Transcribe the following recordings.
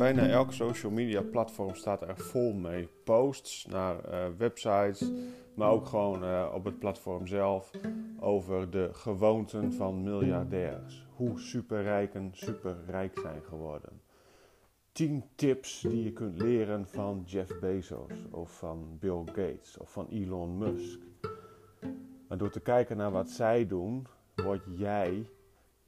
bijna elk social media platform staat er vol mee. Posts naar uh, websites, maar ook gewoon uh, op het platform zelf over de gewoonten van miljardairs. Hoe superrijken superrijk zijn geworden. 10 tips die je kunt leren van Jeff Bezos of van Bill Gates of van Elon Musk. Maar door te kijken naar wat zij doen, word jij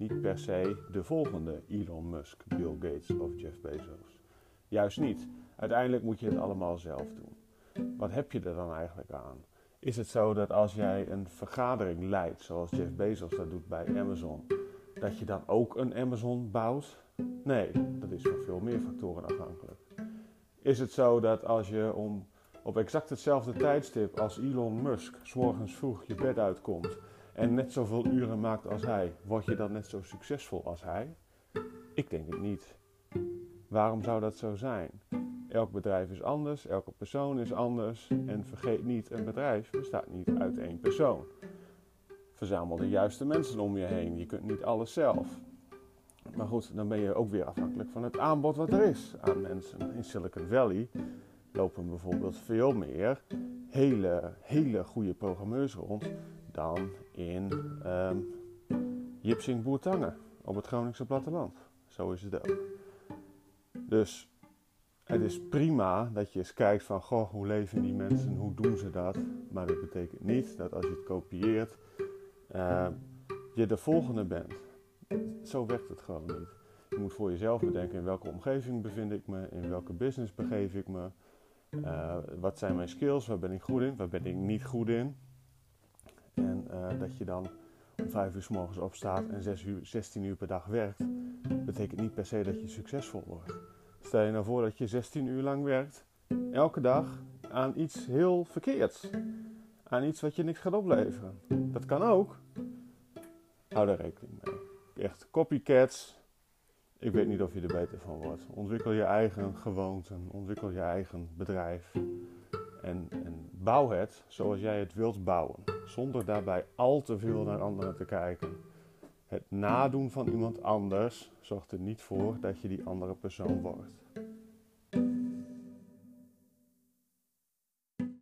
niet per se de volgende Elon Musk, Bill Gates of Jeff Bezos. Juist niet. Uiteindelijk moet je het allemaal zelf doen. Wat heb je er dan eigenlijk aan? Is het zo dat als jij een vergadering leidt, zoals Jeff Bezos dat doet bij Amazon, dat je dan ook een Amazon bouwt? Nee, dat is van veel meer factoren afhankelijk. Is het zo dat als je om, op exact hetzelfde tijdstip als Elon Musk, s morgens vroeg je bed uitkomt en net zoveel uren maakt als hij, word je dan net zo succesvol als hij? Ik denk het niet. Waarom zou dat zo zijn? Elk bedrijf is anders, elke persoon is anders en vergeet niet, een bedrijf bestaat niet uit één persoon. Verzamel de juiste mensen om je heen, je kunt niet alles zelf. Maar goed, dan ben je ook weer afhankelijk van het aanbod wat er is aan mensen. In Silicon Valley lopen bijvoorbeeld veel meer hele, hele goede programmeurs rond dan in um, Jipsing Boertangen op het Groningse platteland. Zo is het ook. Dus het is prima dat je eens kijkt van, goh, hoe leven die mensen, hoe doen ze dat? Maar dat betekent niet dat als je het kopieert, uh, je de volgende bent. Zo werkt het gewoon niet. Je moet voor jezelf bedenken in welke omgeving bevind ik me, in welke business begeef ik me, uh, wat zijn mijn skills, waar ben ik goed in, waar ben ik niet goed in. En uh, dat je dan om 5 uur s morgens opstaat en 6 uur, 16 uur per dag werkt, betekent niet per se dat je succesvol wordt. Stel je nou voor dat je 16 uur lang werkt, elke dag, aan iets heel verkeerds. Aan iets wat je niks gaat opleveren. Dat kan ook. Hou daar rekening mee. Echt copycats. Ik weet niet of je er beter van wordt. Ontwikkel je eigen gewoonten. Ontwikkel je eigen bedrijf. En, en bouw het zoals jij het wilt bouwen. Zonder daarbij al te veel naar anderen te kijken. Het nadoen van iemand anders zorgt er niet voor dat je die andere persoon wordt.